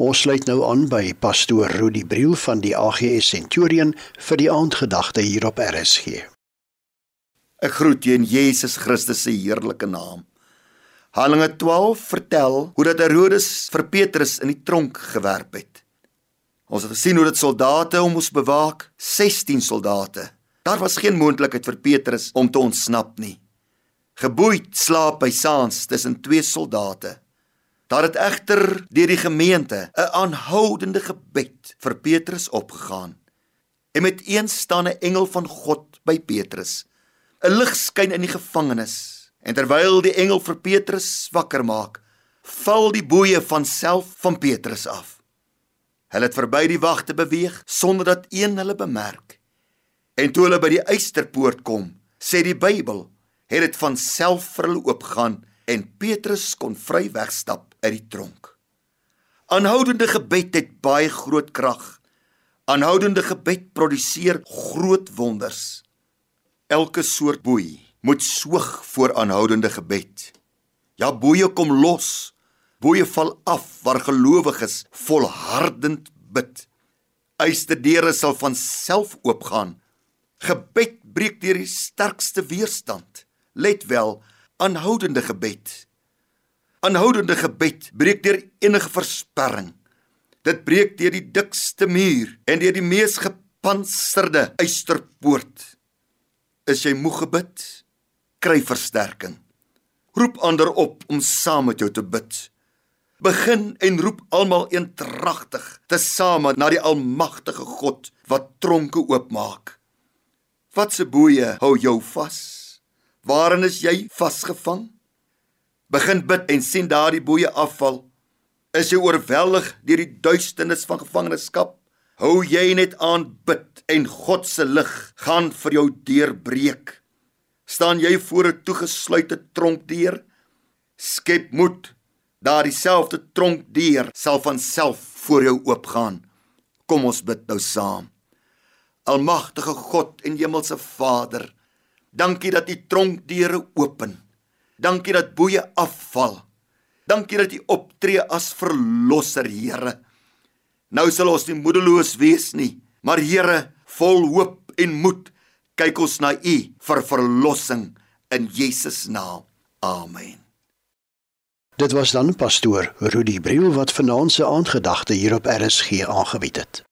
Ons sluit nou aan by pastoor Rudi Briel van die AGS Centurion vir die aandgedagte hier op RSG. Ek groet jou in Jesus Christus se heerlike naam. Handelinge 12 vertel hoe dat Herodes vir Petrus in die tronk gewerp het. Ons het gesien hoe dit soldate hom moes bewaak, 16 soldate. Daar was geen moontlikheid vir Petrus om te ontsnap nie. Geboeid slaap hy saans tussen twee soldate. Daar het egter deur die gemeente 'n aanhoudende gebed vir Petrus opgegaan. En met een staan 'n engel van God by Petrus. 'n Lig skyn in die gevangenis en terwyl die engel vir Petrus wakker maak, val die boeye van self van Petrus af. Hulle het verby die wagte beweeg sonder dat een hulle bemerk. En toe hulle by die eysterpoort kom, sê die Bybel, het dit van self vir hulle oopgaan en Petrus kon vry wegstap uit die tronk. Aanhoudende gebed het baie groot krag. Aanhoudende gebed produseer groot wonders. Elke soort boei moet soog voor aanhoudende gebed. Ja, boeie kom los. Boeie val af waar gelowiges volhardend bid. Eysterdeure sal van self oopgaan. Gebed breek deur die sterkste weerstand. Let wel, aanhoudende gebed Aanhoudende gebed breek deur enige versperring. Dit breek deur die dikste muur en deur die mees gepantserde eysterpoort. Is jy moeg gebid? Kry versterking. Roep ander op om saam met jou te bid. Begin en roep almal eendragtig te same na die almagtige God wat tronke oopmaak. Wat se boeye hou jou vas? Waarin is jy vasgevang? Begin bid en sien daardie boeye afval. Is jy oorweldig deur die duisternis van gevangenskap? Hou jy net aan bid en God se lig gaan vir jou deurbreek. Staan jy voor 'n toegesluite tronkdeur? Skep moed. Daardie selfde tronkdeur sal van self voor jou oopgaan. Kom ons bid nou saam. Almagtige God en Hemelse Vader, dankie dat U tronkdeure open. Dankie dat boeye afval. Dankie dat U optree as verlosser, Here. Nou sal ons nie moedeloos wees nie, maar Here, vol hoop en moed, kyk ons na U vir verlossing in Jesus naam. Amen. Dit was dan pastoor Rudy Briel wat vanaand se aandgedagte hier op RSG aangebied het.